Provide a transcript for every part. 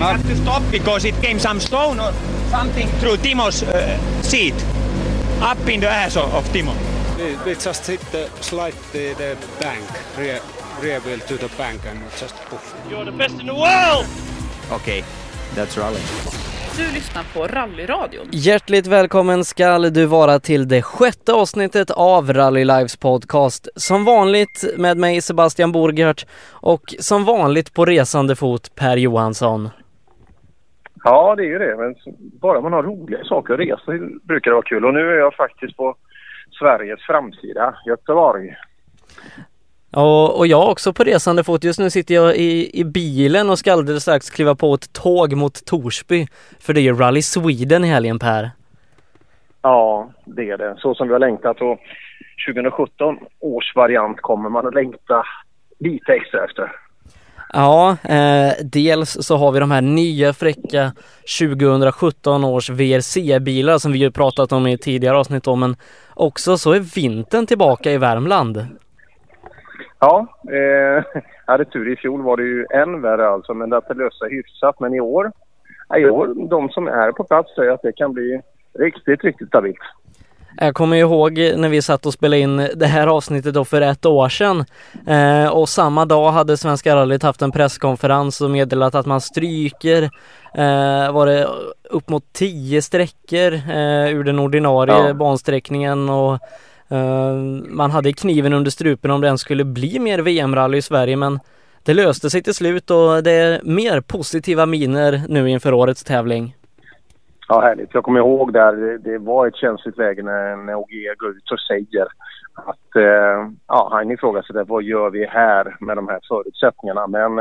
We had to stop because it came some stone or something through Timo's uh, seat, up in the ass of, of Timo. We, we just hit the slide the, the bank, rear, rear wheel to the bank and just poof. You're the best in the world! Okay, that's rally. Du lyssnar på Rallyradion. Hjärtligt välkommen skall du vara till det sjätte avsnittet av Rally Lives podcast. Som vanligt med mig Sebastian Borgert och som vanligt på resande fot Per Johansson. Ja, det är ju det. Men bara man har roliga saker att resa brukar det vara kul. Och nu är jag faktiskt på Sveriges framsida, Göteborg. Och, och jag också på resande fot. Just nu sitter jag i, i bilen och ska alldeles strax kliva på ett tåg mot Torsby. För det är ju Rally Sweden i helgen Per. Ja, det är det. Så som vi har längtat. Och 2017 års variant kommer man att längta lite extra efter. Ja, eh, dels så har vi de här nya fräcka 2017 års VRC-bilar som vi ju pratat om i tidigare avsnitt om, men också så är vintern tillbaka i Värmland. Ja, eh, jag hade tur. I fjol var det ju än värre alltså, men det löste sig hyfsat. Men i år, i år, de som är på plats säger att det kan bli riktigt, riktigt stabilt. Jag kommer ihåg när vi satt och spelade in det här avsnittet då för ett år sedan. Eh, och samma dag hade Svenska rallyt haft en presskonferens och meddelat att man stryker eh, var det upp mot tio sträckor eh, ur den ordinarie ja. bansträckningen och eh, man hade kniven under strupen om det ens skulle bli mer VM-rally i Sverige men det löste sig till slut och det är mer positiva miner nu inför årets tävling. Ja, härligt. Jag kommer ihåg där, det var ett känsligt läge när, när OG går ut och säger att eh, ja, han ifrågasätter vad gör vi här med de här förutsättningarna. Men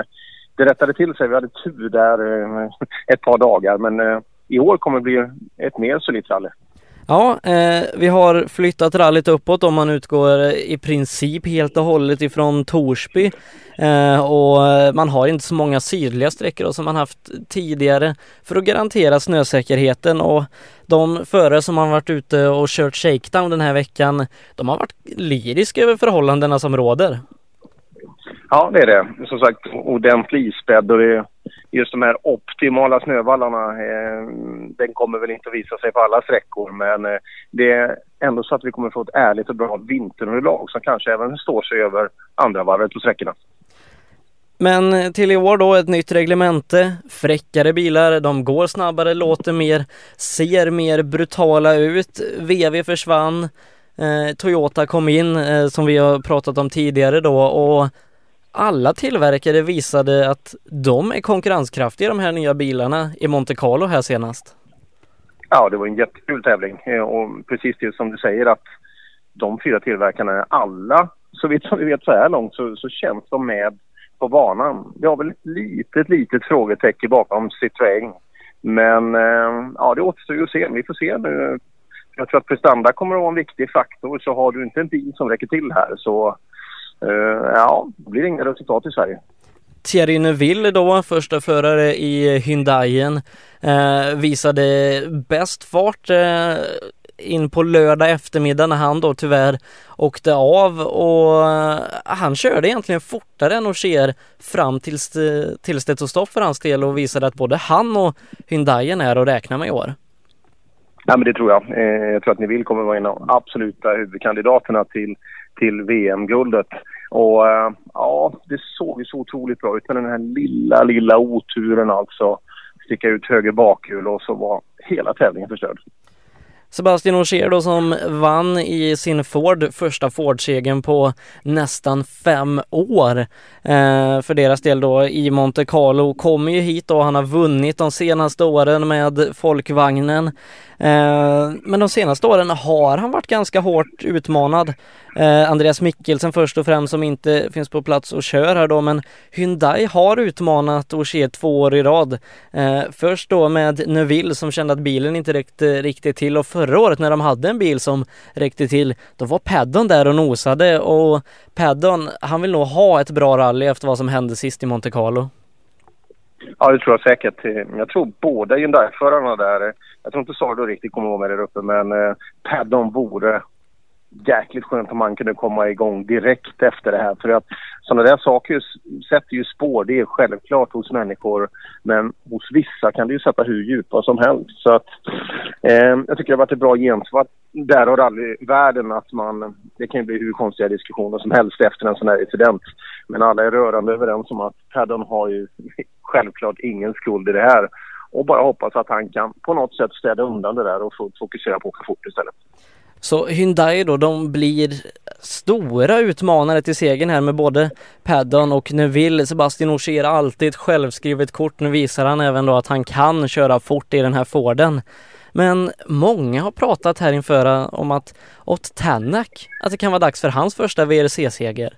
det rättade till sig. Vi hade tur där eh, ett par dagar. Men eh, i år kommer det bli ett mer solitt rally. Ja, eh, vi har flyttat rallyt uppåt om man utgår eh, i princip helt och hållet ifrån Torsby. Eh, och eh, man har inte så många sydliga sträckor som man haft tidigare för att garantera snösäkerheten och de förare som har varit ute och kört shakedown den här veckan, de har varit lyriska över förhållandena som råder. Ja, det är det. Som sagt, ordentlig isbädd och det just de här optimala snövallarna, eh, den kommer väl inte att visa sig på alla sträckor men eh, det är ändå så att vi kommer få ett ärligt och bra vinterunderlag som kanske även står sig över andra varvet på sträckorna. Men eh, till i år då ett nytt reglemente, fräckare bilar, de går snabbare, låter mer, ser mer brutala ut. VW försvann, eh, Toyota kom in eh, som vi har pratat om tidigare då och alla tillverkare visade att de är konkurrenskraftiga de här nya bilarna i Monte Carlo här senast. Ja, det var en jättekul tävling eh, och precis det som du säger att de fyra tillverkarna, alla, så vitt vi vet så här långt så, så känns de med på banan. Vi har väl ett litet, litet frågetecken bakom Citroën. Men eh, ja, det återstår ju att se. Vi får se nu. Jag tror att prestanda kommer att vara en viktig faktor. Så har du inte en bil som räcker till här så Eh, ja, det blir inga resultat i Sverige. Thierry Neuville då, första förare i Hyundaien, eh, visade bäst fart eh, in på lördag eftermiddag när han då tyvärr åkte av och eh, han körde egentligen fortare än Ogier fram tills, tills det tog stopp för hans del och visade att både han och Hyundaien är att räkna med i år. Ja, men det tror jag. Eh, jag tror att Neville kommer vara en av absoluta huvudkandidaterna till till VM-guldet. Och eh, ja, det såg ju så otroligt bra ut med den här lilla, lilla oturen alltså. Sticka ut höger bakhjul och så var hela tävlingen förstörd. Sebastian Ogier då som vann i sin Ford, första Ford-segern på nästan fem år. Eh, för deras del då i Monte Carlo, kommer ju hit och han har vunnit de senaste åren med folkvagnen. Eh, men de senaste åren har han varit ganska hårt utmanad. Eh, Andreas Mikkelsen först och främst som inte finns på plats och kör här då men Hyundai har utmanat Ogier två år i rad. Eh, först då med Neuville som kände att bilen inte räckte riktigt till och förra året när de hade en bil som räckte till då var Paddon där och nosade och Paddon han vill nog ha ett bra rally efter vad som hände sist i Monte Carlo. Ja, det tror jag säkert. Jag tror båda Hyundai-förarna där, jag tror inte Sardo riktigt kommer vara med där uppe, men eh, Paddon vore jäkligt skönt om man kunde komma igång direkt efter det här. För att sådana där saker sätter ju spår. Det är självklart hos människor. Men hos vissa kan det ju sätta hur djupa som helst. Så att eh, jag tycker det har varit ett bra gensvar där har rallyvärlden att man... Det kan ju bli hur konstiga diskussioner som helst efter en sån här incident. Men alla är rörande överens om att Paddon har ju självklart ingen skuld i det här. Och bara hoppas att han kan på något sätt städa undan det där och fokusera på att åka fort istället. Så Hyundai då, de blir stora utmanare till segern här med både Paddon och Neville. Sebastian Ogier alltid ett självskrivet kort. Nu visar han även då att han kan köra fort i den här Forden. Men många har pratat här inför eh, om att åt Tänak, att det kan vara dags för hans första VRC-seger.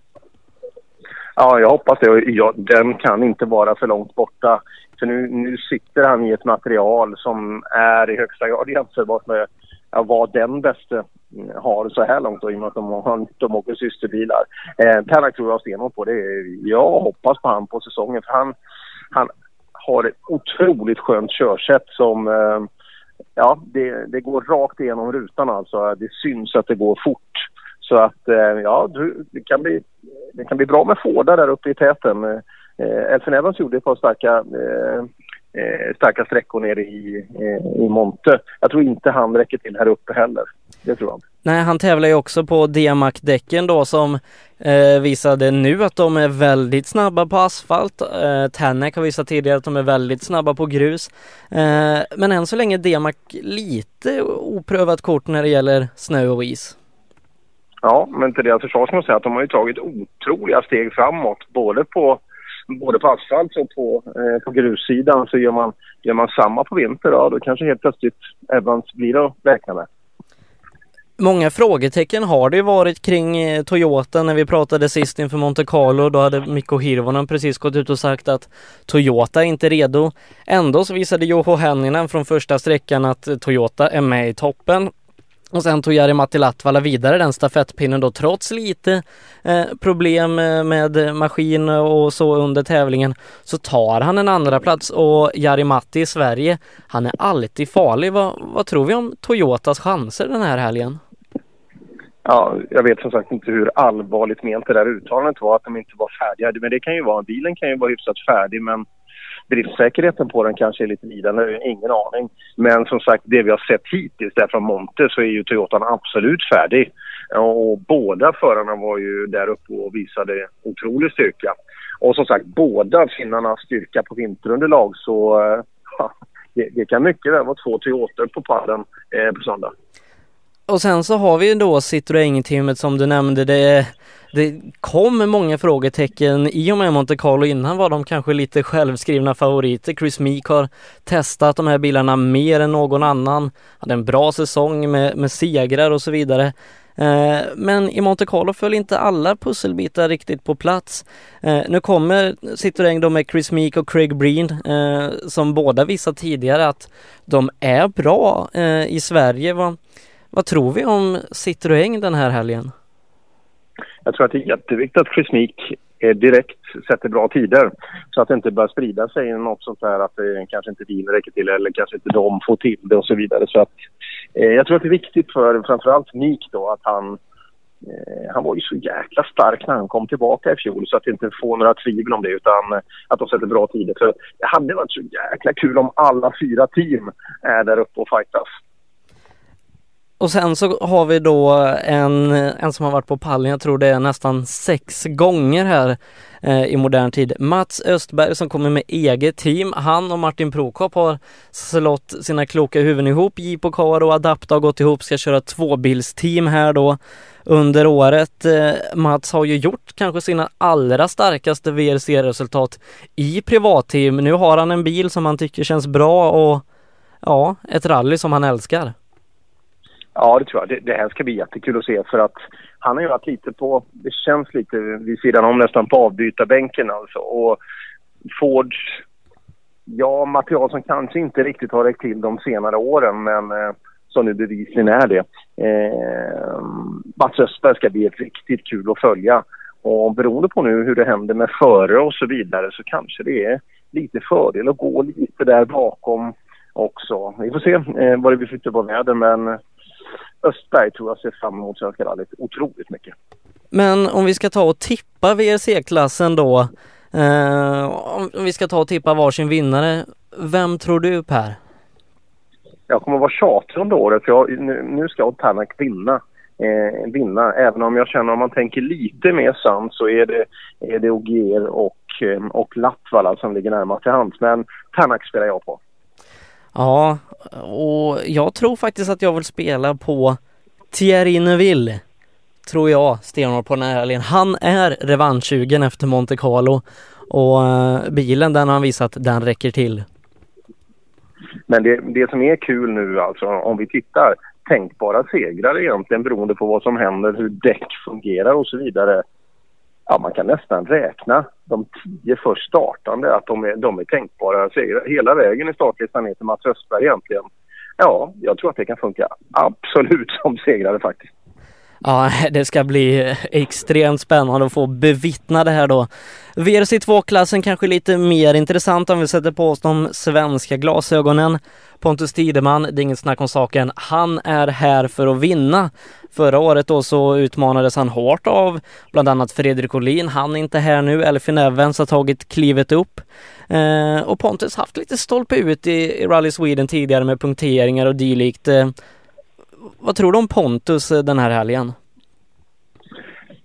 Ja, jag hoppas det. Ja, den kan inte vara för långt borta. För nu, nu sitter han i ett material som är i högsta grad jämförbart med ja, vad den bästa mm, har så här långt då, i och med att de, har, de åker systerbilar. Eh, Tänak tror jag stenhårt på. Det. Jag hoppas på han på säsongen för han, han har ett otroligt skönt körsätt som eh, ja, det, det går rakt igenom rutan alltså. Det syns att det går fort. Så att eh, ja, det kan bli, det kan bli bra med Fårda där uppe i täten. Eh, Elfin Evans gjorde ett par starka, eh, eh, starka sträckor nere i, eh, i Monte. Jag tror inte han räcker till här uppe heller. Det tror jag. Nej, han tävlar ju också på DMAC-däcken då som eh, visade nu att de är väldigt snabba på asfalt. Eh, Tänak har visat tidigare att de är väldigt snabba på grus. Eh, men än så länge DMAC lite oprövat kort när det gäller snö och is. Ja, men till deras försvar ska man säga att de har ju tagit otroliga steg framåt. Både på, både på asfalt och på, eh, på grussidan. Så gör man, gör man samma på vinter, ja, då kanske helt plötsligt Evans blir att räkna med. Många frågetecken har det varit kring eh, Toyota när vi pratade sist inför Monte Carlo. Då hade Mikko Hirvonen precis gått ut och sagt att Toyota är inte redo. Ändå så visade Joho Hänninen från första sträckan att Toyota är med i toppen. Och sen tog Jari-Matti Latvala vidare den stafettpinnen då trots lite eh, problem eh, med maskin och så under tävlingen så tar han en andra plats och Jari-Matti i Sverige, han är alltid farlig. Vad, vad tror vi om Toyotas chanser den här helgen? Ja, jag vet som sagt inte hur allvarligt ment det där uttalandet var, att de inte var färdiga. Men det kan ju vara, bilen kan ju vara hyfsat färdig men driftsäkerheten på den kanske är lite lidande, ingen aning. Men som sagt, det vi har sett hittills där från Monte så är ju Toyotan absolut färdig. Och båda förarna var ju där uppe och visade otrolig styrka. Och som sagt, båda finnarnas styrka på vinterunderlag så eh, ja, det, det, kan mycket väl vara två Toyotor på padden eh, på söndag. Och sen så har vi ju då Citroën-teamet som du nämnde. Det, det kom många frågetecken i och med Monte Carlo. Innan var de kanske lite självskrivna favoriter. Chris Meek har testat de här bilarna mer än någon annan. Hade en bra säsong med, med segrar och så vidare. Eh, men i Monte Carlo föll inte alla pusselbitar riktigt på plats. Eh, nu kommer Citroën då med Chris Meek och Craig Breen eh, som båda visat tidigare att de är bra i Sverige. Vad tror vi om Citroën den här helgen? Jag tror att det är jätteviktigt att Chris Meek eh, direkt sätter bra tider så att det inte börjar sprida sig något sånt här att det kanske inte din räcker till eller kanske inte de får till det och så vidare. Så att, eh, jag tror att det är viktigt för framförallt Meek då att han eh, han var ju så jäkla stark när han kom tillbaka i fjol så att inte får några tvivel om det utan eh, att de sätter bra tider. För det hade varit så jäkla kul om alla fyra team är där uppe och fightas. Och sen så har vi då en, en som har varit på pallen, jag tror det är nästan sex gånger här eh, i modern tid. Mats Östberg som kommer med eget team. Han och Martin Prokop har slått sina kloka huvuden ihop. Jeep på och Adapta har gått ihop, ska köra tvåbilsteam här då under året. Eh, Mats har ju gjort kanske sina allra starkaste VRC-resultat i privatteam. Nu har han en bil som han tycker känns bra och ja, ett rally som han älskar. Ja, det tror jag. Det, det, här ska bli jättekul att se för att han har ju varit lite på, det känns lite vid sidan om nästan på avbytarbänken alltså. Och Fords, ja material som kanske inte riktigt har räckt till de senare åren men eh, som nu bevisligen är det. Eh, Mats Östberg ska bli riktigt kul att följa. Och beroende på nu hur det händer med före och så vidare så kanske det är lite fördel att gå lite där bakom också. Vi får se eh, vad det blir för typ av väder men Östberg tror jag ser fram emot Svenska rallyt otroligt mycket. Men om vi ska ta och tippa VRC-klassen då. Eh, om vi ska ta och tippa varsin vinnare. Vem tror du Per? Jag kommer vara tjatig under året för jag, nu, nu ska Tanak vinna. Eh, vinna. Även om jag känner om man tänker lite mer sant så är det, är det Ogier och, eh, och Latvala som ligger närmast till hands. Men Tanak spelar jag på. Ja, och jag tror faktiskt att jag vill spela på Thierry Neuville. Tror jag stenhårt på den här helgen. Han är revanschsugen efter Monte Carlo och eh, bilen den har han visat den räcker till. Men det, det som är kul nu alltså om vi tittar tänkbara segrar egentligen beroende på vad som händer, hur däck fungerar och så vidare. Ja, man kan nästan räkna de tio först startande att de är, de är tänkbara segrar hela vägen i startlistan ner till Mats Östberg egentligen. Ja, jag tror att det kan funka absolut som segrare faktiskt. Ja, det ska bli extremt spännande att få bevittna det här då. VRC2-klassen kanske lite mer intressant om vi sätter på oss de svenska glasögonen. Pontus Tideman, det är inget snack om saken, han är här för att vinna. Förra året då så utmanades han hårt av bland annat Fredrik Olin. Han är inte här nu. Elfin Evans har tagit klivet upp. Eh, och Pontus haft lite stolpe ut i, i Rally Sweden tidigare med punkteringar och dylikt. Eh, vad tror du om Pontus eh, den här helgen?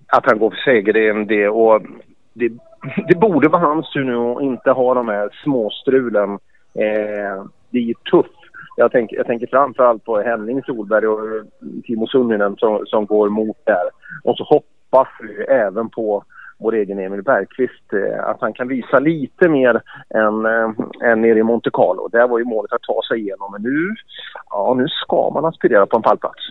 Att han går för seger, det är en det. Och det, det borde vara hans tur nu att inte ha de här småstrulen. Eh, det är ju tufft. Jag tänker, jag tänker framförallt på Henning Solberg och eh, Timo Sunninen som, som går mot där. Och så hoppas vi även på vår egen Emil Bergqvist eh, att han kan visa lite mer än, eh, än nere i Monte Carlo. Där var ju målet att ta sig igenom. Men nu, ja, nu ska man aspirera på en pallplats.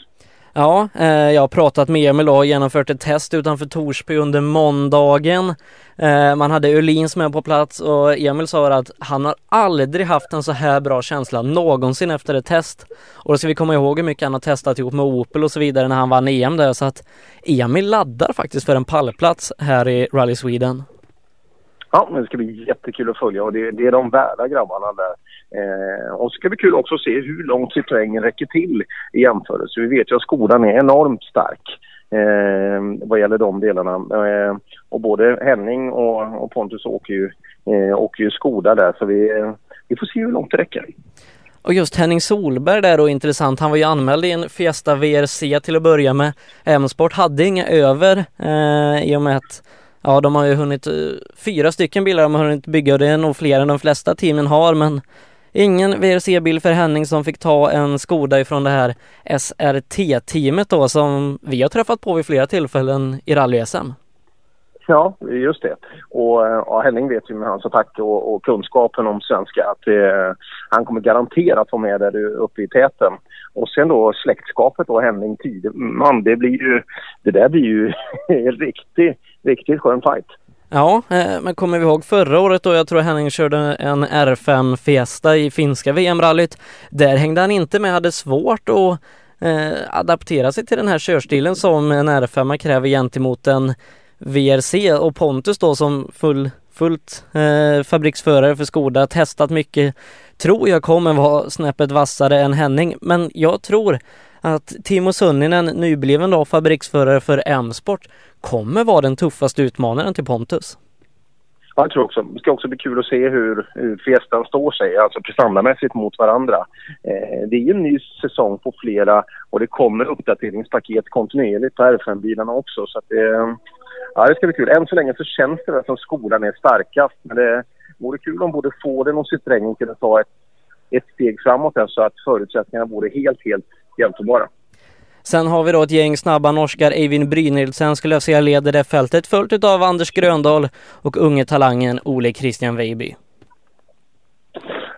Ja, eh, jag har pratat med Emil och genomfört ett test utanför Torsby under måndagen. Eh, man hade Öhlins med på plats och Emil sa att han har aldrig haft en så här bra känsla någonsin efter ett test. Och då ska vi komma ihåg hur mycket han har testat ihop med Opel och så vidare när han vann EM där så att Emil laddar faktiskt för en pallplats här i Rally Sweden. Ja, det ska bli jättekul att följa och det, det är de värda grabbarna där. Eh, och så ska bli kul också att se hur långt Citroën räcker till i jämförelse. Vi vet ju att skolan är enormt stark eh, vad gäller de delarna. Eh, och både Henning och, och Pontus åker ju, eh, åker ju Skoda där så vi, vi får se hur långt det räcker. Och just Henning Solberg där då intressant. Han var ju anmäld i en Fiesta VRC till att börja med. M-sport hade inga över eh, i och med att ja, de har ju hunnit, eh, fyra stycken bilar de har hunnit bygga och det är nog fler än de flesta teamen har men Ingen VRC-bil för Henning som fick ta en Skoda ifrån det här SRT-teamet då som vi har träffat på vid flera tillfällen i rally-SM. Ja, just det. Och eh, ja, Henning vet ju med hans attack och, och kunskapen om svenska att eh, han kommer garanterat vara med där uppe i täten. Och sen då släktskapet och Henning Tideman, det blir ju, det där blir ju en riktigt, riktigt skön fight. Ja, eh, men kommer vi ihåg förra året då jag tror Henning körde en R5 Fiesta i finska VM-rallyt. Där hängde han inte med, hade svårt att eh, adaptera sig till den här körstilen som en R5 kräver gentemot en VRC och Pontus då som full, fullt eh, fabriksförare för Skoda, testat mycket, tror jag kommer vara snäppet vassare än Henning. Men jag tror att Timo Sunninen, nybliven då fabriksförare för M-sport, kommer vara den tuffaste utmanaren till Pontus. Ja, jag tror också. Det ska också bli kul att se hur, hur Fiestan står sig, alltså prestandamässigt mot varandra. Eh, det är ju en ny säsong på flera och det kommer uppdateringspaket kontinuerligt på R5-bilarna också. Så att det, ja, det ska bli kul. Än så länge så känns det som skolan är starkast. Men det vore kul om både Forden och Citroën kunde ta ett, ett steg framåt så att förutsättningarna vore helt, helt jämförbara. Sen har vi då ett gäng snabba norskar, Eivind Brynildsen skulle jag säga leder det fältet, följt av Anders Gröndahl och unge talangen Ole Christian Weiby.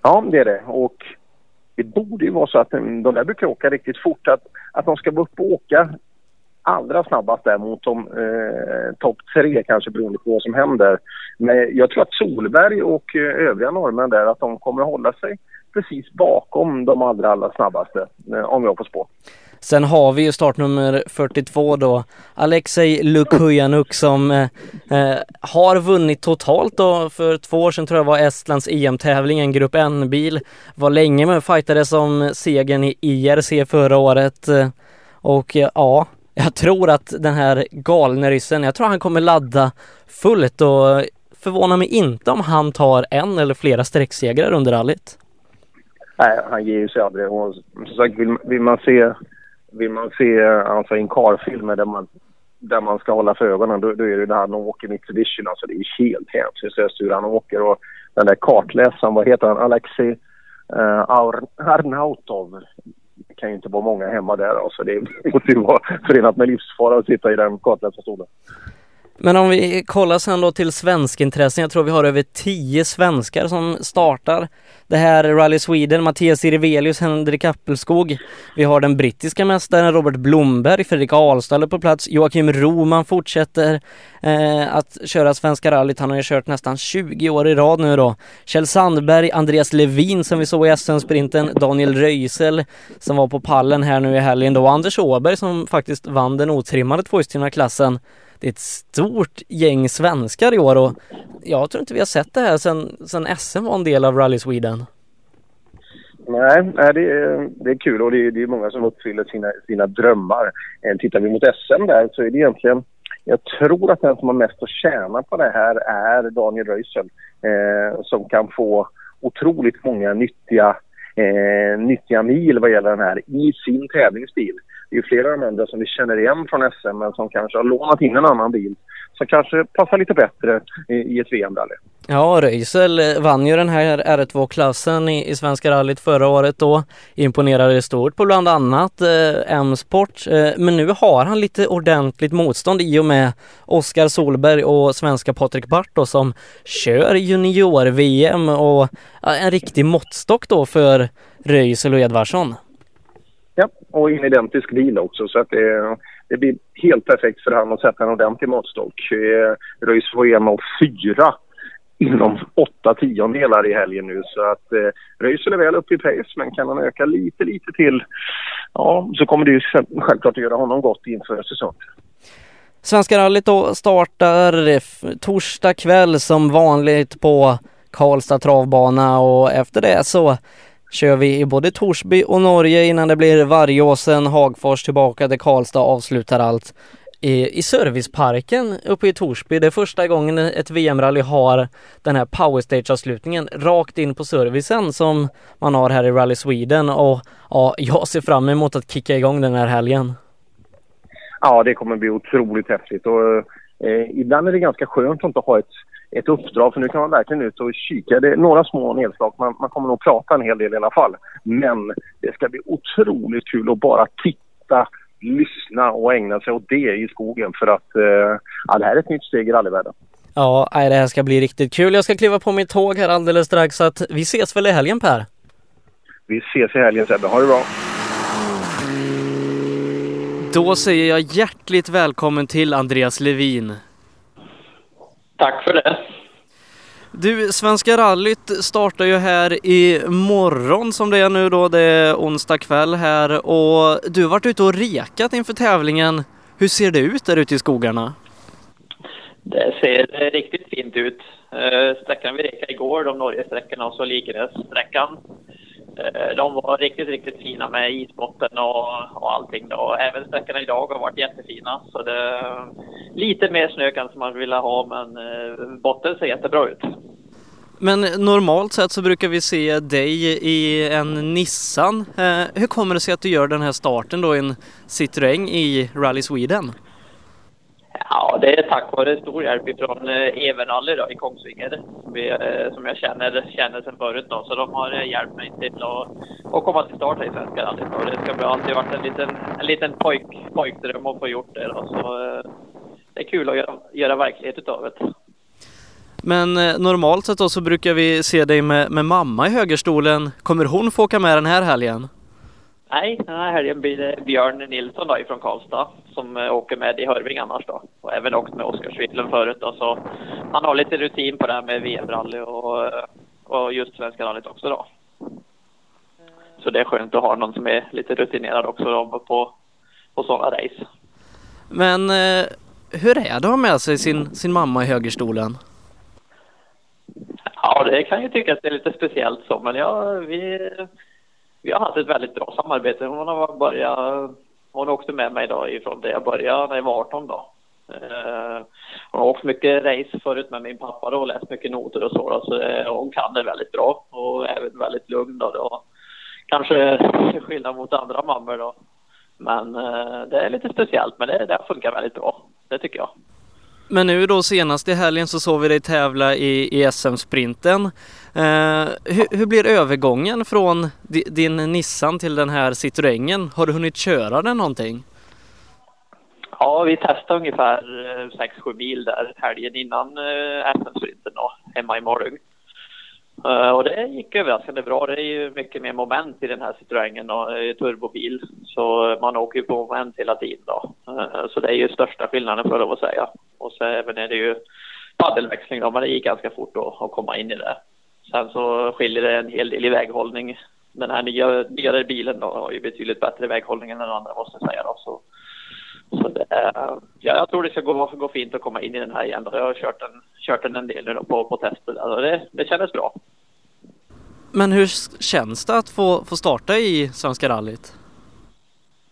Ja, det är det. Och det borde ju vara så att de där brukar åka riktigt fort. Att, att de ska vara uppe och åka allra snabbast där mot de eh, topp tre kanske beroende på vad som händer. Men jag tror att Solberg och eh, övriga norrmän där att de kommer att hålla sig precis bakom de allra, allra snabbaste eh, om jag får spå. Sen har vi ju startnummer 42 då, Alexej Lukujanuk som eh, eh, har vunnit totalt då. För två år sedan tror jag var Estlands EM-tävling, en Grupp N-bil. Var länge med och fightades om segern i IRC förra året. Eh, och eh, ja, jag tror att den här galne ryssen, jag tror han kommer ladda fullt och förvånar mig inte om han tar en eller flera sträcksegrar under rallyt. Nej, han ger ju sig aldrig. Och som sagt, vill, vill man se, vill man se alltså, en karfilm där man, där man ska hålla för ögonen, då, då är det där han åker Mitsubishi. Alltså, det är helt hänsynslöst hur han åker. Och den där kartläsaren, vad heter han? Alexei uh, Arnautov. Det kan ju inte vara många hemma där. Alltså, det måste ju vara förenat med livsfara att sitta i den kartläsarstolen. Men om vi kollar sen då till svenskintressen, jag tror vi har över tio svenskar som startar det här Rally Sweden, Mattias Irvelius, Henrik Appelskog. Vi har den brittiska mästaren Robert Blomberg, Fredrik Ahlstall är på plats, Joakim Roman fortsätter eh, att köra Svenska rallyt. Han har ju kört nästan 20 år i rad nu då. Kjell Sandberg, Andreas Levin som vi såg i SM-sprinten, Daniel Röisel som var på pallen här nu i helgen då, Anders Åberg som faktiskt vann den otrimmade tvåhjulsdrivna det är ett stort gäng svenskar i år och jag tror inte vi har sett det här sedan, sen SM var en del av Rally Sweden. Nej, nej det, är, det är kul och det är, det är många som uppfyller sina, sina drömmar. Eh, tittar vi mot SM där så är det egentligen jag tror att den som har mest att tjäna på det här är Daniel Röisel eh, som kan få otroligt många nyttiga, eh, nyttiga mil vad gäller den här i sin tävlingsbil det är ju flera av de andra som vi känner igen från SM men som kanske har lånat in en annan bil som kanske passar lite bättre i, ett VM-rally. Ja, Röisel eh, vann ju den här R2-klassen i, i Svenska rallyt förra året då. Imponerade stort på bland annat eh, M-sport. Eh, men nu har han lite ordentligt motstånd i och med Oskar Solberg och svenska Patrik Bart då som kör junior-VM och eh, en riktig måttstock då för Röisel och Edvardsson. Ja, och en identisk bil också så att det, det blir helt perfekt för han att sätta en ordentlig måttstock. Eh, Röis var en av fyra inom åtta tiondelar i helgen nu så att eh, Röisel är väl uppe i pace men kan han öka lite, lite till ja, så kommer det ju självklart att göra honom gott inför säsongen. Svenska rallyt då startar torsdag kväll som vanligt på Karlstad travbana och efter det så kör vi i både Torsby och Norge innan det blir Vargåsen, Hagfors tillbaka till Karlstad avslutar allt i, i serviceparken uppe i Torsby. Det är första gången ett VM-rally har den här powerstage-avslutningen rakt in på servicen som man har här i Rally Sweden och ja, jag ser fram emot att kicka igång den här helgen. Ja, det kommer bli otroligt häftigt och eh, ibland är det ganska skönt att inte ha ett ett uppdrag. För nu kan man verkligen ut och kika. Det är några små nedslag. Man, man kommer nog prata en hel del i alla fall. Men det ska bli otroligt kul att bara titta, lyssna och ägna sig åt det i skogen. För att eh, ja, det här är ett nytt steg i rallyvärlden. Ja, det här ska bli riktigt kul. Jag ska kliva på mitt tåg här alldeles strax så att vi ses väl i helgen Per? Vi ses i helgen Sebbe. Ha det bra! Då säger jag hjärtligt välkommen till Andreas Levin. Tack för det. Du, Svenska rallyt startar ju här i morgon som det är nu då. Det är onsdag kväll här och du har varit ute och rekat inför tävlingen. Hur ser det ut där ute i skogarna? Det ser riktigt fint ut. Eh, sträckan vi rekade igår, de Norgesträckorna och så Likenäs-sträckan. Eh, de var riktigt, riktigt fina med isbotten och, och allting. Då. Även sträckorna idag har varit jättefina. Så det lite mer snö kanske man vill ha, men eh, botten ser jättebra ut. Men normalt sett så brukar vi se dig i en Nissan. Eh, hur kommer det sig att du gör den här starten då i en Citroën i Rally Sweden? Ja, det är tack vare stor hjälp från eh, Evenalli då, i Kongsvinger som, vi, eh, som jag känner, känner sedan förut. Då. Så de har eh, hjälpt mig till att, att komma till start i Svenska rallyt. Och det ska alltid varit en liten, en liten pojk, pojkdröm att få gjort det. Då. Så det är kul att göra, göra verklighet utav det. Men normalt sett då så brukar vi se dig med, med mamma i högerstolen. Kommer hon få åka med den här helgen? Nej, den här helgen blir det Björn Nilsson då ifrån Karlstad som eh, åker med i Hörving annars då. Och även åkt med Oskar Schwidlen förut då, så han har lite rutin på det här med VM-rally och, eh, och just Svenska rallyt också då. Så det är skönt att ha någon som är lite rutinerad också då på, på sådana race. Men eh, hur är det att ha med sig sin, sin mamma i högerstolen? Ja, det kan ju tyckas det är lite speciellt så, men ja, vi vi har haft ett väldigt bra samarbete. Hon har börjat, hon åkte med mig då ifrån det jag började när jag var 18 då. Eh, hon har åkt mycket race förut med min pappa då och läst mycket noter och så då, så eh, hon kan det väldigt bra och även väldigt lugn då. då. Kanske till skillnad mot andra mammor då. Men eh, det är lite speciellt men det, det funkar väldigt bra. Det tycker jag. Men nu då senast i helgen så såg vi dig tävla i, i SM-sprinten. Eh, hur, hur blir övergången från din Nissan till den här Citroengen? Har du hunnit köra den någonting? Ja, vi testade ungefär eh, 6-7 mil där helgen innan eh, SM-sprinten då, hemma i Malung. Uh, eh, och det gick överraskande bra. Det är ju mycket mer moment i den här Citroengen och uh, turbobil. Så man åker ju på moment hela tiden då. Uh, så det är ju största skillnaden för att säga. Och så även är det ju paddelväxling då, men det gick ganska fort då att komma in i det. Sen så skiljer det en hel del i väghållning. Den här nya, nyare bilen då har ju betydligt bättre väghållning än den andra måste jag säga då. Så, så det, ja, jag tror det ska gå, gå fint att komma in i den här igen. Då. Jag har kört den, kört den en del nu på, på tester och det, det kändes bra. Men hur känns det att få, få starta i Svenska rallyt?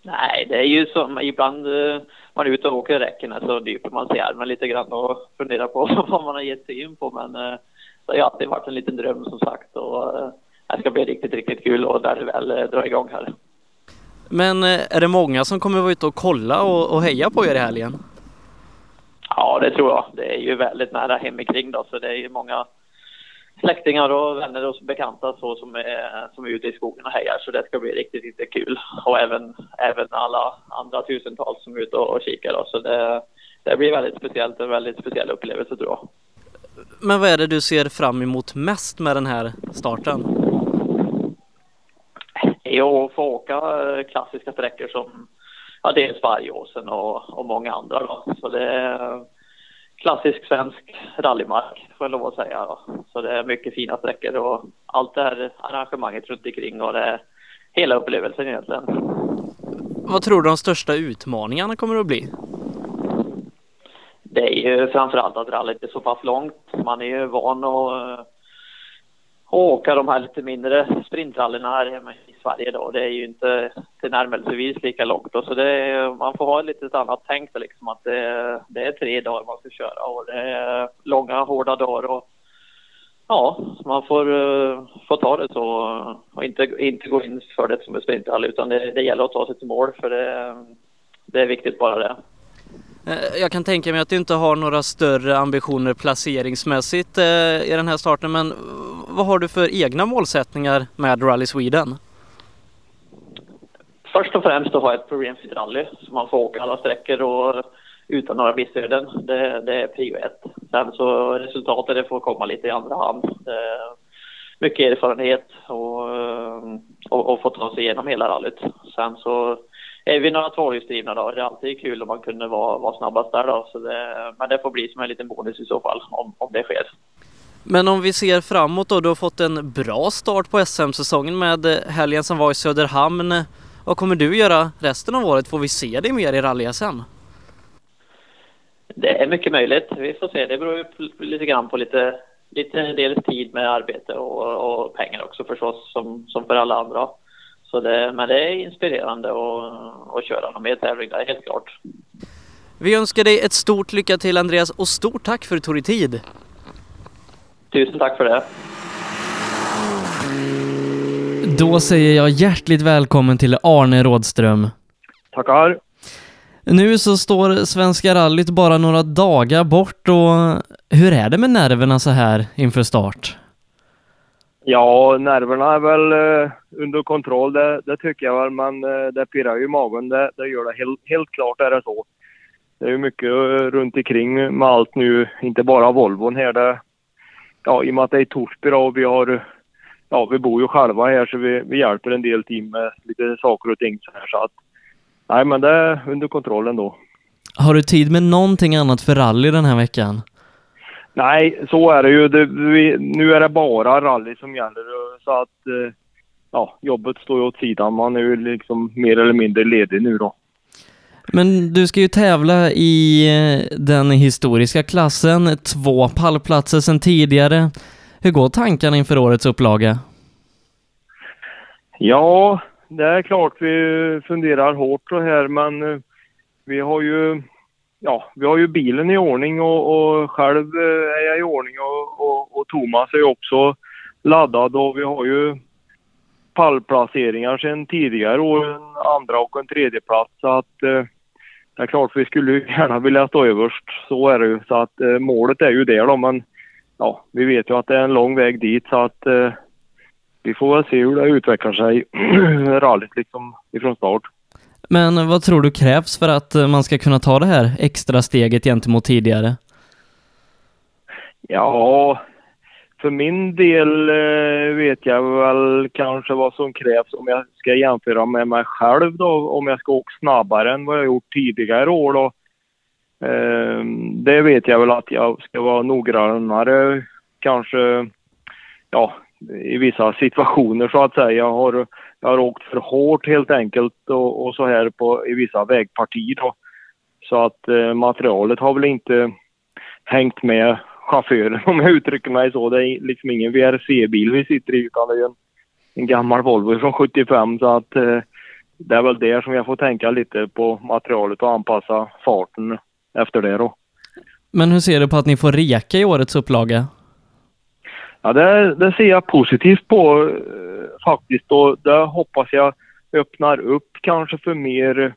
Nej, det är ju som ibland eh, man är ute och åker räckena så dyper man sig i armen lite grann och funderar på vad man har gett sig in på. Men eh, det har ju alltid varit en liten dröm som sagt och eh, det ska bli riktigt, riktigt kul och där det väl drar igång här. Men är det många som kommer vara ute och kolla och, och heja på er i helgen? Ja, det tror jag. Det är ju väldigt nära hemikring då, så det är ju många släktingar och vänner och bekanta så som är, som är ute i skogen och hejar. Så det ska bli riktigt, riktigt kul. Och även, även alla andra tusentals som är ute och, och kikar. Då. Så det, det blir väldigt speciellt, en väldigt speciell upplevelse tror jag. Men vad är det du ser fram emot mest med den här starten? Jo, få åka klassiska sträckor som ja, dels Vargåsen och, och många andra. Då. Så det klassisk svensk rallymark får jag lov att säga. Då. Så det är mycket fina sträckor och allt det här arrangemanget runt omkring och det är hela upplevelsen egentligen. Vad tror du de största utmaningarna kommer att bli? Det är ju framförallt att rallyt är så pass långt. Man är ju van att och åka de här lite mindre sprintrallyna här hemma i varje dag. Det är ju inte tillnärmelsevis lika långt då. Så det är, man får ha ett litet annat tänk då, liksom att det, det, är tre dagar man ska köra och det är långa hårda dagar och ja, man får, eh, får ta det så och inte, inte gå in för det som en sprinthall utan det, det gäller att ta sig till mål för det, det är viktigt bara det. Eh, jag kan tänka mig att du inte har några större ambitioner placeringsmässigt eh, i den här starten men vad har du för egna målsättningar med Rally Sweden? Först och främst att ha ett problemfritt rally så man får åka alla sträckor och utan några missöden. Det, det är prio ett. Sen så resultatet det får komma lite i andra hand. mycket erfarenhet och, och, och få ta sig igenom hela rallyt. Sen så är vi några tvåhjulsdrivna då, det är alltid kul om man kunde vara, vara snabbast där då. Så det, men det får bli som en liten bonus i så fall om, om det sker. Men om vi ser framåt då, du har fått en bra start på SM-säsongen med helgen som var i Söderhamn. Vad kommer du göra resten av året? Får vi se dig mer i rally-SM? Det är mycket möjligt. Vi får se. Det beror ju lite grann på lite, lite dels tid med arbete och, och pengar också förstås, som, som för alla andra. Så det, men det är inspirerande att, att köra någon mer tävling där, helt klart. Vi önskar dig ett stort lycka till Andreas och stort tack för att du tog dig tid. Tusen tack för det. Då säger jag hjärtligt välkommen till Arne Rådström. Tackar. Nu så står Svenska rallyt bara några dagar bort och hur är det med nerverna så här inför start? Ja, nerverna är väl uh, under kontroll, det, det, tycker jag väl, men uh, det pirrar ju i magen. Det, det gör det. Helt, helt klart är det så. Det är ju mycket uh, runt omkring med allt nu, inte bara Volvon här. Det, ja, I och med att det är Torsby då, och vi har ja, vi bor ju själva här så vi, vi hjälper en del team med lite saker och ting så här så att nej men det är under kontroll ändå. Har du tid med någonting annat för rally den här veckan? Nej, så är det ju. Det, vi, nu är det bara rally som gäller så att ja, jobbet står ju åt sidan. Man är ju liksom mer eller mindre ledig nu då. Men du ska ju tävla i den historiska klassen, två pallplatser sedan tidigare. Hur går tankarna inför årets upplaga? Ja, det är klart vi funderar hårt så här men eh, vi har ju ja, vi har ju bilen i ordning och, och själv eh, är jag i ordning och, och, och Thomas är ju också laddad och vi har ju pallplaceringar sedan tidigare år, en andra och en tredje plats så att eh, det är klart vi skulle ju gärna vilja stå överst. Så är det ju. Så att eh, målet är ju det då men ja, vi vet ju att det är en lång väg dit så att eh, vi får väl se hur det utvecklar sig rallyt liksom ifrån start. Men vad tror du krävs för att eh, man ska kunna ta det här extra steget gentemot tidigare? Ja, för min del eh, vet jag väl kanske vad som krävs om jag ska jämföra med mig själv då. Om jag ska åka snabbare än vad jag gjort tidigare år då. Ehm, det vet jag väl att jag ska vara noggrannare kanske, ja, i vissa situationer så att säga. Jag har, jag har åkt för hårt helt enkelt och, och så här på, i vissa vägpartier då. Så att eh, materialet har väl inte hängt med chauffören om jag uttrycker mig så. Det är liksom ingen VRC-bil vi sitter i utan det är en, en gammal Volvo från 75 så att eh, det är väl där som jag får tänka lite på materialet och anpassa farten efter det då. Men hur ser du på att ni får reka i årets upplaga? Ja, det, det ser jag positivt på eh, faktiskt och det hoppas jag öppnar upp kanske för mer,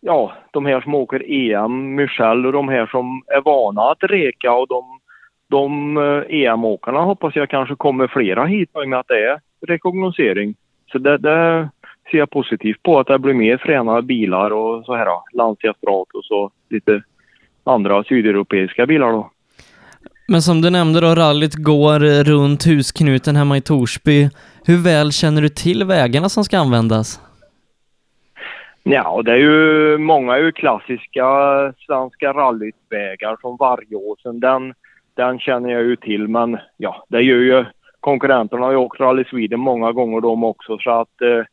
ja, de här som åker EM, Michel och de här som är vana att reka och de, de eh, EM-åkarna hoppas jag kanske kommer flera hit i och med att det är rekognosering. Så det, det ser jag positivt på att det blir mer fränade bilar och så här, Lancia Stratos och lite andra sydeuropeiska bilar då. Men som du nämnde då, rallyt går runt husknuten hemma i Torsby. Hur väl känner du till vägarna som ska användas? Ja, det är ju många ju klassiska svenska rallyvägar som Vargåsen. Den, den känner jag ju till, men ja, det gör ju konkurrenterna har ju åkt Rally Sweden många gånger de också så att eh,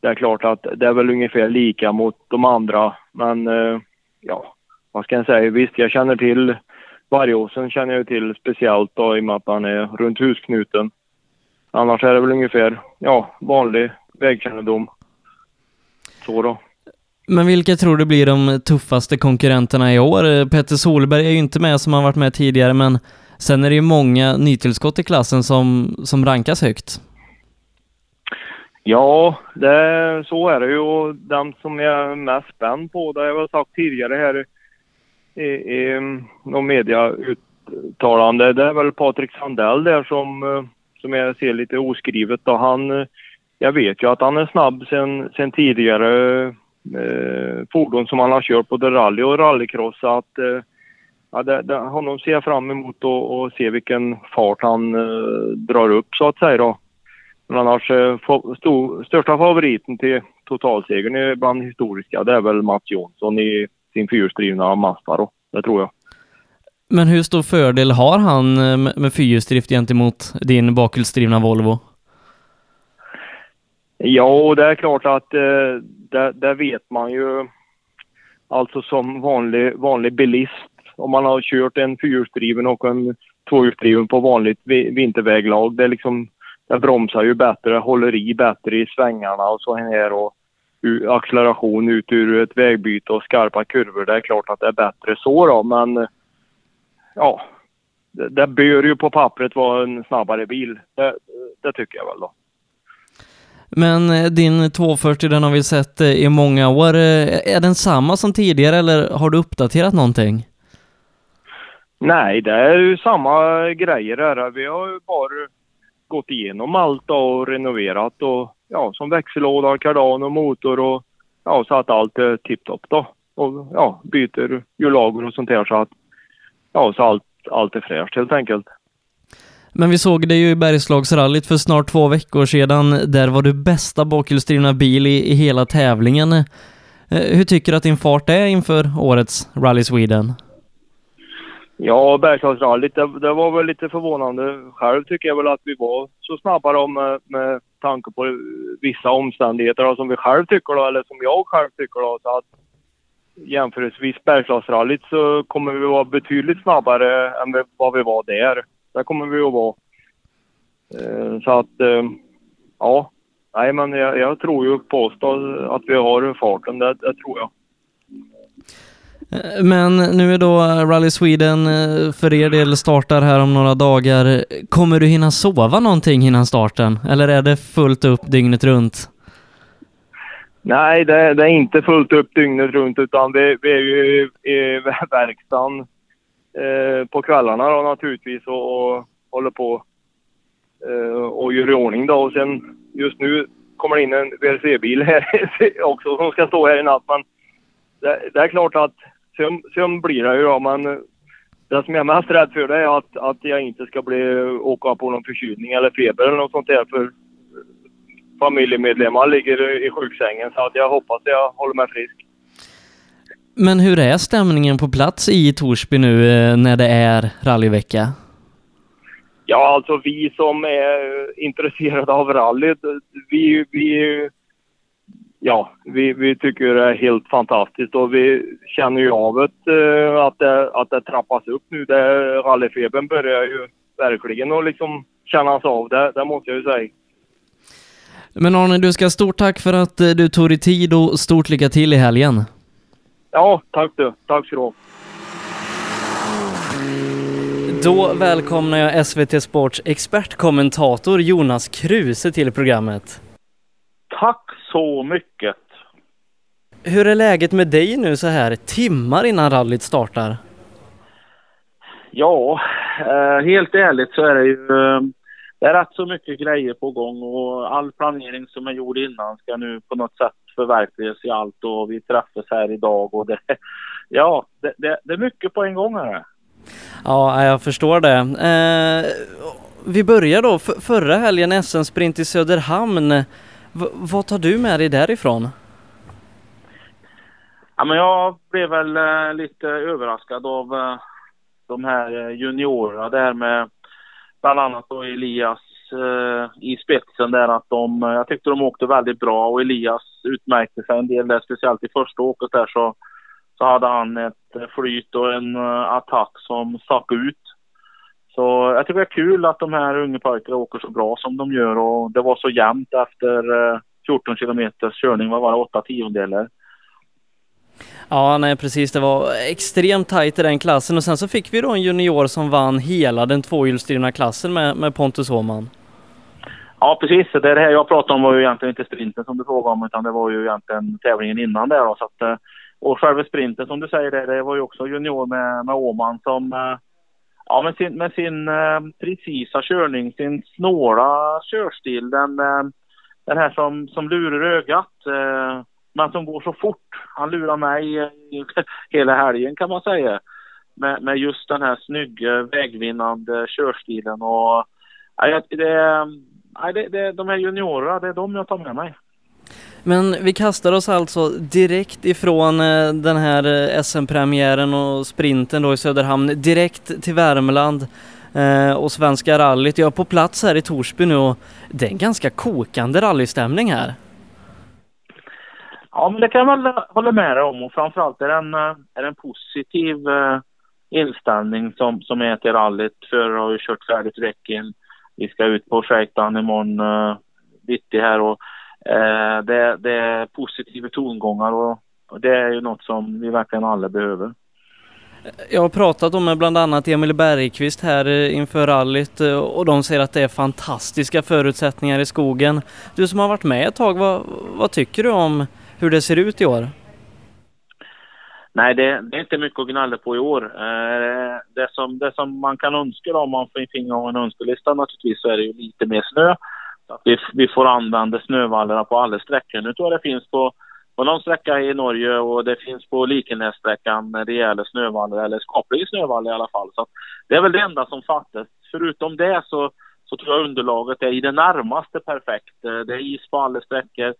det är klart att det är väl ungefär lika mot de andra. Men eh, ja, vad ska jag säga? Visst, jag känner till Vargåsen känner jag till speciellt då i och med att han är runt husknuten. Annars är det väl ungefär, ja, vanlig vägkännedom. Så då. Men vilka tror du blir de tuffaste konkurrenterna i år? Peter Solberg är ju inte med som har varit med tidigare, men sen är det ju många nytillskott i klassen som, som rankas högt. Ja, det, så är det ju och den som jag är mest spänd på, det har jag väl sagt tidigare här i, i någon mediauttalande, det är väl Patrik Sandell där som, eh, som jag ser lite oskrivet då. Han, eh, jag vet ju att han är snabb sen, sen tidigare eh, fordon som han har kört både rally och rallycross. Så att, eh, ja, det, det, honom ser jag fram emot och, och se vilken fart han eh, drar upp så att säga då. Men annars, eh, största favoriten till totalsegern bland historiska, det är väl Mats Jonsson i sin fyrhjulsdrivna Mazda då. Det tror jag. Men hur stor fördel har han eh, med fyrhjulsdrift gentemot din bakhjulsdrivna Volvo? Ja, det är klart att eh, det, det, vet man ju. Alltså som vanlig, vanlig bilist. Om man har kört en fyrhjulsdriven och en tvåhjulsdriven på vanligt vinterväglag. Det, liksom, det bromsar ju bättre, håller i bättre i svängarna och så här. Och acceleration ut ur ett vägbyte och skarpa kurvor. Det är klart att det är bättre så då, men ja, det, det bör ju på pappret vara en snabbare bil. Det, det tycker jag väl då. Men eh, din 240 den har vi sett eh, i många år. Eh, är den samma som tidigare eller har du uppdaterat någonting? Nej, det är ju samma grejer här. Vi har ju bara gått igenom allt och renoverat och ja, som växellåda, kardan och motor och ja, så att allt är tipptopp då. Och ja, byter hjullager och sånt där så att ja, så allt, allt är fräscht helt enkelt. Men vi såg det ju i Bergslagsrallyt för snart två veckor sedan. Där var du bästa bakhjulsdrivna bil i, i hela tävlingen. Eh, hur tycker du att din fart är inför årets Rally Sweden? Ja, Bergslagsrallyt, det, det, var väl lite förvånande. Själv tycker jag väl att vi var så snabba då med, med tanke på vissa omständigheter då, som vi själv tycker då, eller som jag själv tycker då. Så att jämförelsevis Bergslagsrallyt så kommer vi vara betydligt snabbare än vad vi var där. Där kommer vi att vara. Eh, så att, eh, ja. nej, men jag, jag tror ju påstå att vi har farten, det, det tror jag. Eh, men nu är då Rally Sweden eh, för er del startar här om några dagar. Kommer du hinna sova någonting innan starten? Eller är det fullt upp dygnet runt? Nej, det, det är inte fullt upp dygnet runt utan vi, vi är ju i verkstaden eh, på kvällarna då naturligtvis och, och håller på eh, och gör i ordning då. Och sen just nu kommer det in en WRC-bil här också som ska stå här i natt. Men det, det är klart att sömn, sömn blir det ju då men det som jag är mest rädd för det är att, att jag inte ska bli, åka på någon förkylning eller feber eller något sånt där för familjemedlemmar ligger i sjuksängen så att jag hoppas jag håller mig frisk. Men hur är stämningen på plats i Torsby nu eh, när det är rallyvecka? Ja, alltså vi som är intresserade av rally, vi, vi, ja, vi, vi tycker det är helt fantastiskt och vi känner ju av det, eh, att det, att det trappas upp nu. Det, rallyfebern börjar ju verkligen att liksom kännas av, det, det måste jag ju säga. Men Arne, du ska stort tack för att eh, du tog dig tid och stort lycka till i helgen. Ja, tack du. Tack ska du ha. Då välkomnar jag SVT Sports expertkommentator Jonas Kruse till programmet. Tack så mycket. Hur är läget med dig nu så här timmar innan rallyt startar? Ja, eh, helt ärligt så är det ju eh, det är rätt så mycket grejer på gång och all planering som är gjord innan ska nu på något sätt förverkligas i allt och vi träffas här idag och det, ja, det, det, det är mycket på en gång här. Ja, jag förstår det. Eh, vi börjar då, F förra helgen SM-sprint i Söderhamn. V vad tar du med dig därifrån? Ja, men jag blev väl eh, lite överraskad av eh, de här juniorerna. juniorerna där med bland annat då Elias eh, i spetsen där att de, eh, jag tyckte de åkte väldigt bra och Elias utmärkte sig en del där, speciellt i första åket där så, så hade han ett eh, flyt och en uh, attack som stack ut. Så jag tycker det är kul att de här unga pojkarna åker så bra som de gör och det var så jämnt efter uh, 14 kilometers körning, vad var det, 8 tiondelar. Ja, nej precis. Det var extremt tajt i den klassen och sen så fick vi då en junior som vann hela den tvåhjulsdrivna klassen med, med Pontus Åhman. Ja, precis. Det, här jag pratade om var ju egentligen inte sprinten som du frågade om utan det var ju egentligen tävlingen innan där då. Så att, eh, och själva sprinten som du säger det, det var ju också junior med, med Åhman som eh, Ja, med sin, med sin eh, precisa körning, sin snåla körstil, den, den här som, som lurar ögat. Men som går så fort. Han lurar mig eh, hela helgen kan man säga. Med, med just den här snygga vägvinnande körstilen och ja, det, det, det, de här juniorerna, det är de jag tar med mig. Men vi kastar oss alltså direkt ifrån eh, den här eh, SM-premiären och sprinten då i Söderhamn direkt till Värmland och Svenska rallyt. Jag är på plats här i Torsby nu och det är en ganska kokande rallystämning här. Ja, men det kan jag väl hålla med dig om och framförallt är det en, eh, är det en positiv eh, inställning som, som är till rallyt. Förare har ju kört färdigt räcken. Vi ska ut på shakedown imorgon uh, bitti här och uh, det, det är positiva tongångar och, och det är ju något som vi verkligen alla behöver. Jag har pratat med bland annat Emil Bergqvist här inför rallyt och de säger att det är fantastiska förutsättningar i skogen. Du som har varit med ett tag, vad, vad tycker du om hur det ser ut i år? Nej, det, det, är inte mycket att gnälla på i år. Eh, det, som, det som man kan önska om man finge av en önskelista naturligtvis så är det ju lite mer snö. Vi, vi får använda snövallarna på alla sträckor. Nu tror jag det finns på, på någon sträcka i Norge och det finns på Likenässträckan rejäla snövallar, eller skapliga snövallar i alla fall. Så det är väl det enda som fattas. Förutom det så, så tror jag underlaget är i det närmaste perfekt. Eh, det är is på alla sträckor.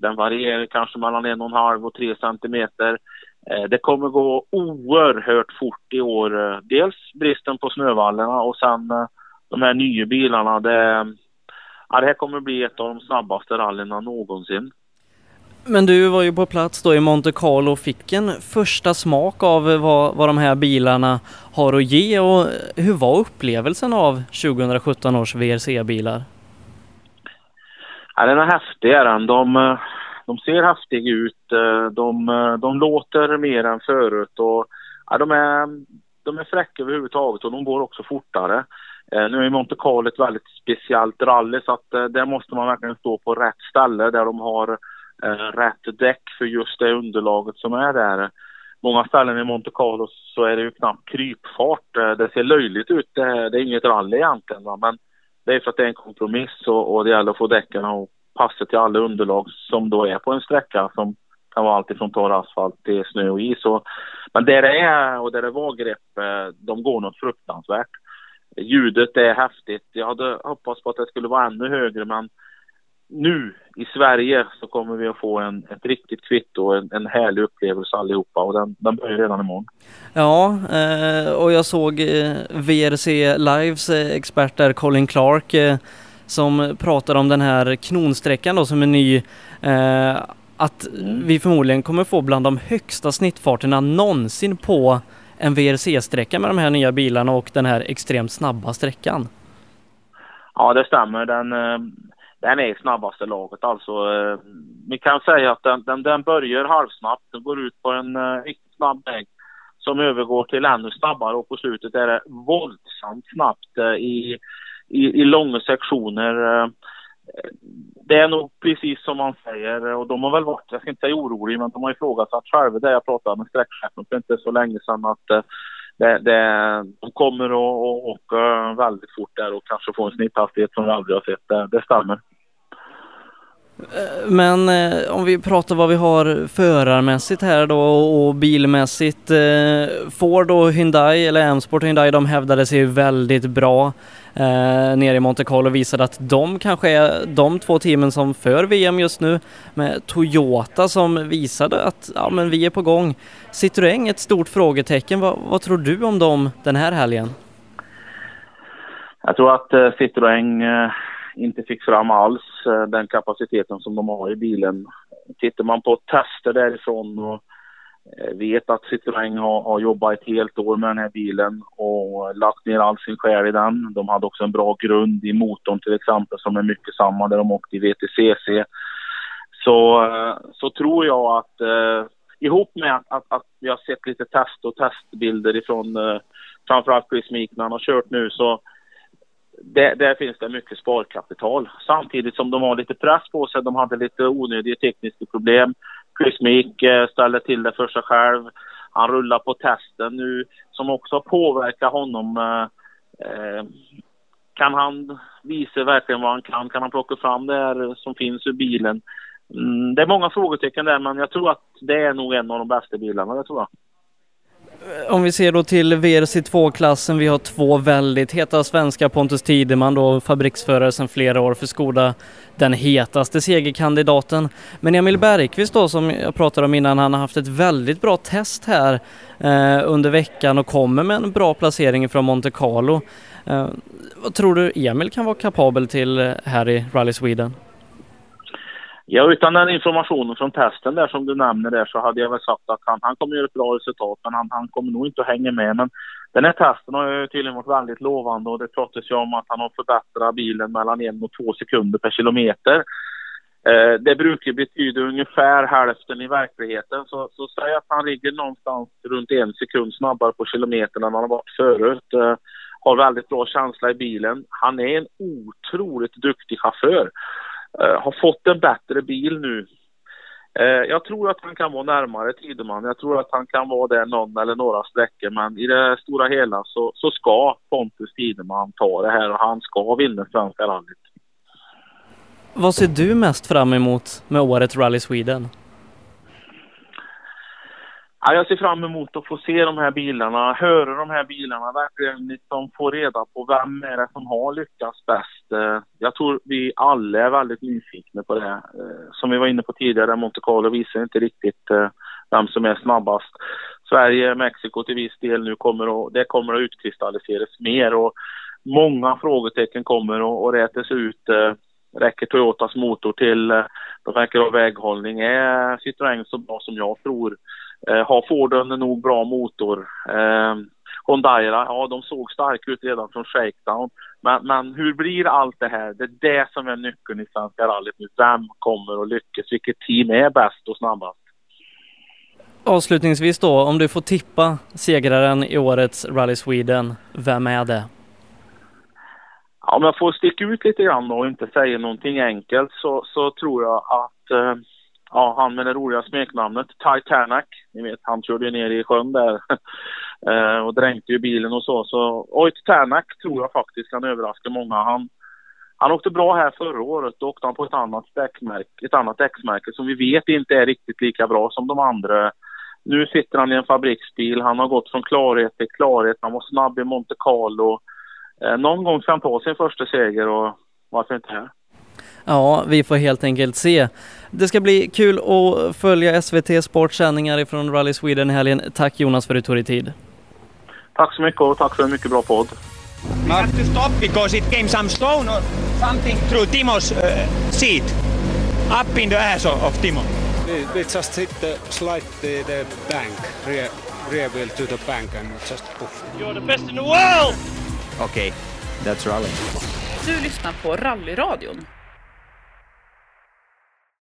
Den varierar kanske mellan en och en halv och tre centimeter. Eh, det kommer gå oerhört fort i år. Eh, dels bristen på snövallarna och sen eh, de här nya bilarna. Det, ja, det här kommer bli ett av de snabbaste rallyna någonsin. Men du var ju på plats då i Monte Carlo och fick en första smak av vad, vad de här bilarna har att ge och hur var upplevelsen av 2017 års VRC-bilar? Ja, den är häftig är den. De, eh, de ser häftiga ut. Eh, de, eh, de låter mer än förut. Och, ja, de, är, de är fräcka överhuvudtaget och de går också fortare. Nu är Monte Carlo ett väldigt speciellt rally så att där måste man verkligen stå på rätt ställe där de har rätt däck för just det underlaget som är där. Många ställen i Monte Carlo så är det ju knappt krypfart. Det ser löjligt ut. Det är inget rally egentligen men det är för att det är en kompromiss och, och det gäller att få däcken att passa till alla underlag som då är på en sträcka som kan vara alltifrån torr asfalt till snö och is. Och, men där det är och där det var grepp, eh, de går något fruktansvärt. Ljudet är häftigt. Jag hade hoppats på att det skulle vara ännu högre men nu i Sverige så kommer vi att få en, ett riktigt kvitto, en, en härlig upplevelse allihopa och den, den börjar redan imorgon. Ja, eh, och jag såg eh, VRC Lives eh, expert där, Colin Clark, som pratade om den här knonsträckan då som är ny. Att vi förmodligen kommer få bland de högsta snittfarterna någonsin på en VRC-sträcka med de här nya bilarna och den här extremt snabba sträckan. Ja, det stämmer. Den, den är snabbaste laget. Alltså, eh, vi kan säga att den, den, den börjar halvsnabbt. Den går ut på en eh, riktigt snabb väg som övergår till ännu snabbare och på slutet är det våldsamt snabbt eh, i, i, i långa sektioner. Det är nog precis som man säger och de har väl varit, jag ska inte säga oroliga, men de har ifrågasatt själva det jag pratade med sträckchefen för inte så länge sedan att det, det, de kommer att åka väldigt fort där och kanske få en snitthastighet som vi aldrig har sett. Det, det stämmer. Men eh, om vi pratar vad vi har förarmässigt här då och bilmässigt. Eh, Ford och Hyundai, eller M-Sport och Hyundai, de hävdade sig väldigt bra eh, nere i Monte Carlo och visade att de kanske är de två teamen som för VM just nu med Toyota som visade att ja, men vi är på gång. Citroën ett stort frågetecken. Va, vad tror du om dem den här helgen? Jag tror att eh, Citroën eh inte fick fram alls eh, den kapaciteten som de har i bilen. Tittar man på tester därifrån och eh, vet att Citroën har, har jobbat ett helt år med den här bilen och lagt ner all sin själ i den. De hade också en bra grund i motorn till exempel som är mycket samma där de åkte i VTCC. Så, eh, så tror jag att eh, ihop med att, att, att vi har sett lite test och testbilder ifrån eh, framförallt Chris Meek när han har kört nu så där, där, finns det mycket sparkapital. Samtidigt som de har lite press på sig. De hade lite onödiga tekniska problem. Chris Meek eh, ställde till det för sig själv. Han rullar på testen nu som också påverkar honom. Eh, eh, kan han visa verkligen vad han kan? Kan han plocka fram det här som finns ur bilen? Mm, det är många frågetecken där men jag tror att det är nog en av de bästa bilarna, det tror jag. Om vi ser då till VRC2-klassen, vi har två väldigt heta svenskar, Pontus Tideman då, fabriksförare sedan flera år för Skoda, den hetaste segerkandidaten. Men Emil Bergqvist då, som jag pratade om innan, han har haft ett väldigt bra test här eh, under veckan och kommer med en bra placering från Monte Carlo. Eh, vad tror du Emil kan vara kapabel till eh, här i Rally Sweden? Ja, utan den informationen från testen där som du nämner där så hade jag väl sagt att han, han kommer göra ett bra resultat men han, han kommer nog inte att hänga med. Men den här testen har ju tydligen varit väldigt lovande och det pratas ju om att han har förbättrat bilen mellan en och två sekunder per kilometer. Eh, det brukar betyda ungefär hälften i verkligheten så, så säg att han ligger någonstans runt en sekund snabbare på kilometern än han har varit förut. Eh, har väldigt bra känsla i bilen. Han är en otroligt duktig chaufför. Eh, har fått en bättre bil nu. Eh, jag tror att han kan vara närmare Tideman. Jag tror att han kan vara där någon eller några sträckor. Men i det stora hela så, så ska Pontus Tideman ta det här och han ska vinna Svenska rallyt. Vad ser du mest fram emot med året Rally Sweden? Ja, jag ser fram emot att få se de här bilarna, höra de här bilarna, verkligen liksom få reda på vem är det som har lyckats bäst. Eh, jag tror vi alla är väldigt nyfikna på det. Eh, som vi var inne på tidigare, Monte Carlo visar inte riktigt eh, vem som är snabbast. Sverige, Mexiko till viss del nu kommer att, det kommer att utkristalliseras mer och många frågetecken kommer att rätas ut. Räcker Toyotas motor till? De verkar ha väghållning. Är Citroën så bra som jag tror? Eh, har Forden en nog bra motor? Eh, Hondaira, ja de såg starka ut redan från shakedown. Men, men hur blir allt det här? Det är det som är nyckeln i Svenska rallyt nu. Vem kommer att lyckas? Vilket team är bäst och snabbast? Avslutningsvis då, om du får tippa segraren i årets Rally Sweden, vem är det? Om jag får sticka ut lite grann då och inte säga någonting enkelt så, så tror jag att eh, ja, han med det roliga smeknamnet Titanic, ni vet han körde ju ner i sjön där eh, och dränkte ju bilen och så. Så oj, Titanic tror jag faktiskt kan överraska många. Han, han åkte bra här förra året, då åkte han på ett annat däckmärke, ett annat däcksmärke som vi vet inte är riktigt lika bra som de andra. Nu sitter han i en fabriksbil, han har gått från klarhet till klarhet, han var snabb i Monte Carlo. Eh, någon gång ska han ta sin första seger och varför inte här? Ja, vi får helt enkelt se. Det ska bli kul att följa SVT Sportsändningar ifrån Rally Sweden i helgen. Tack Jonas för att du tog dig tid. Tack så mycket och tack för en mycket bra podd. We had to stop because it came some stone or something through Timo's uh, seat, up in the ass of, Timo. We, just hit the slightly the bank, rear, rear wheel to the bank and just poof. You're the best in the world! Okay, that's rally. Du lyssnar på Rallyradion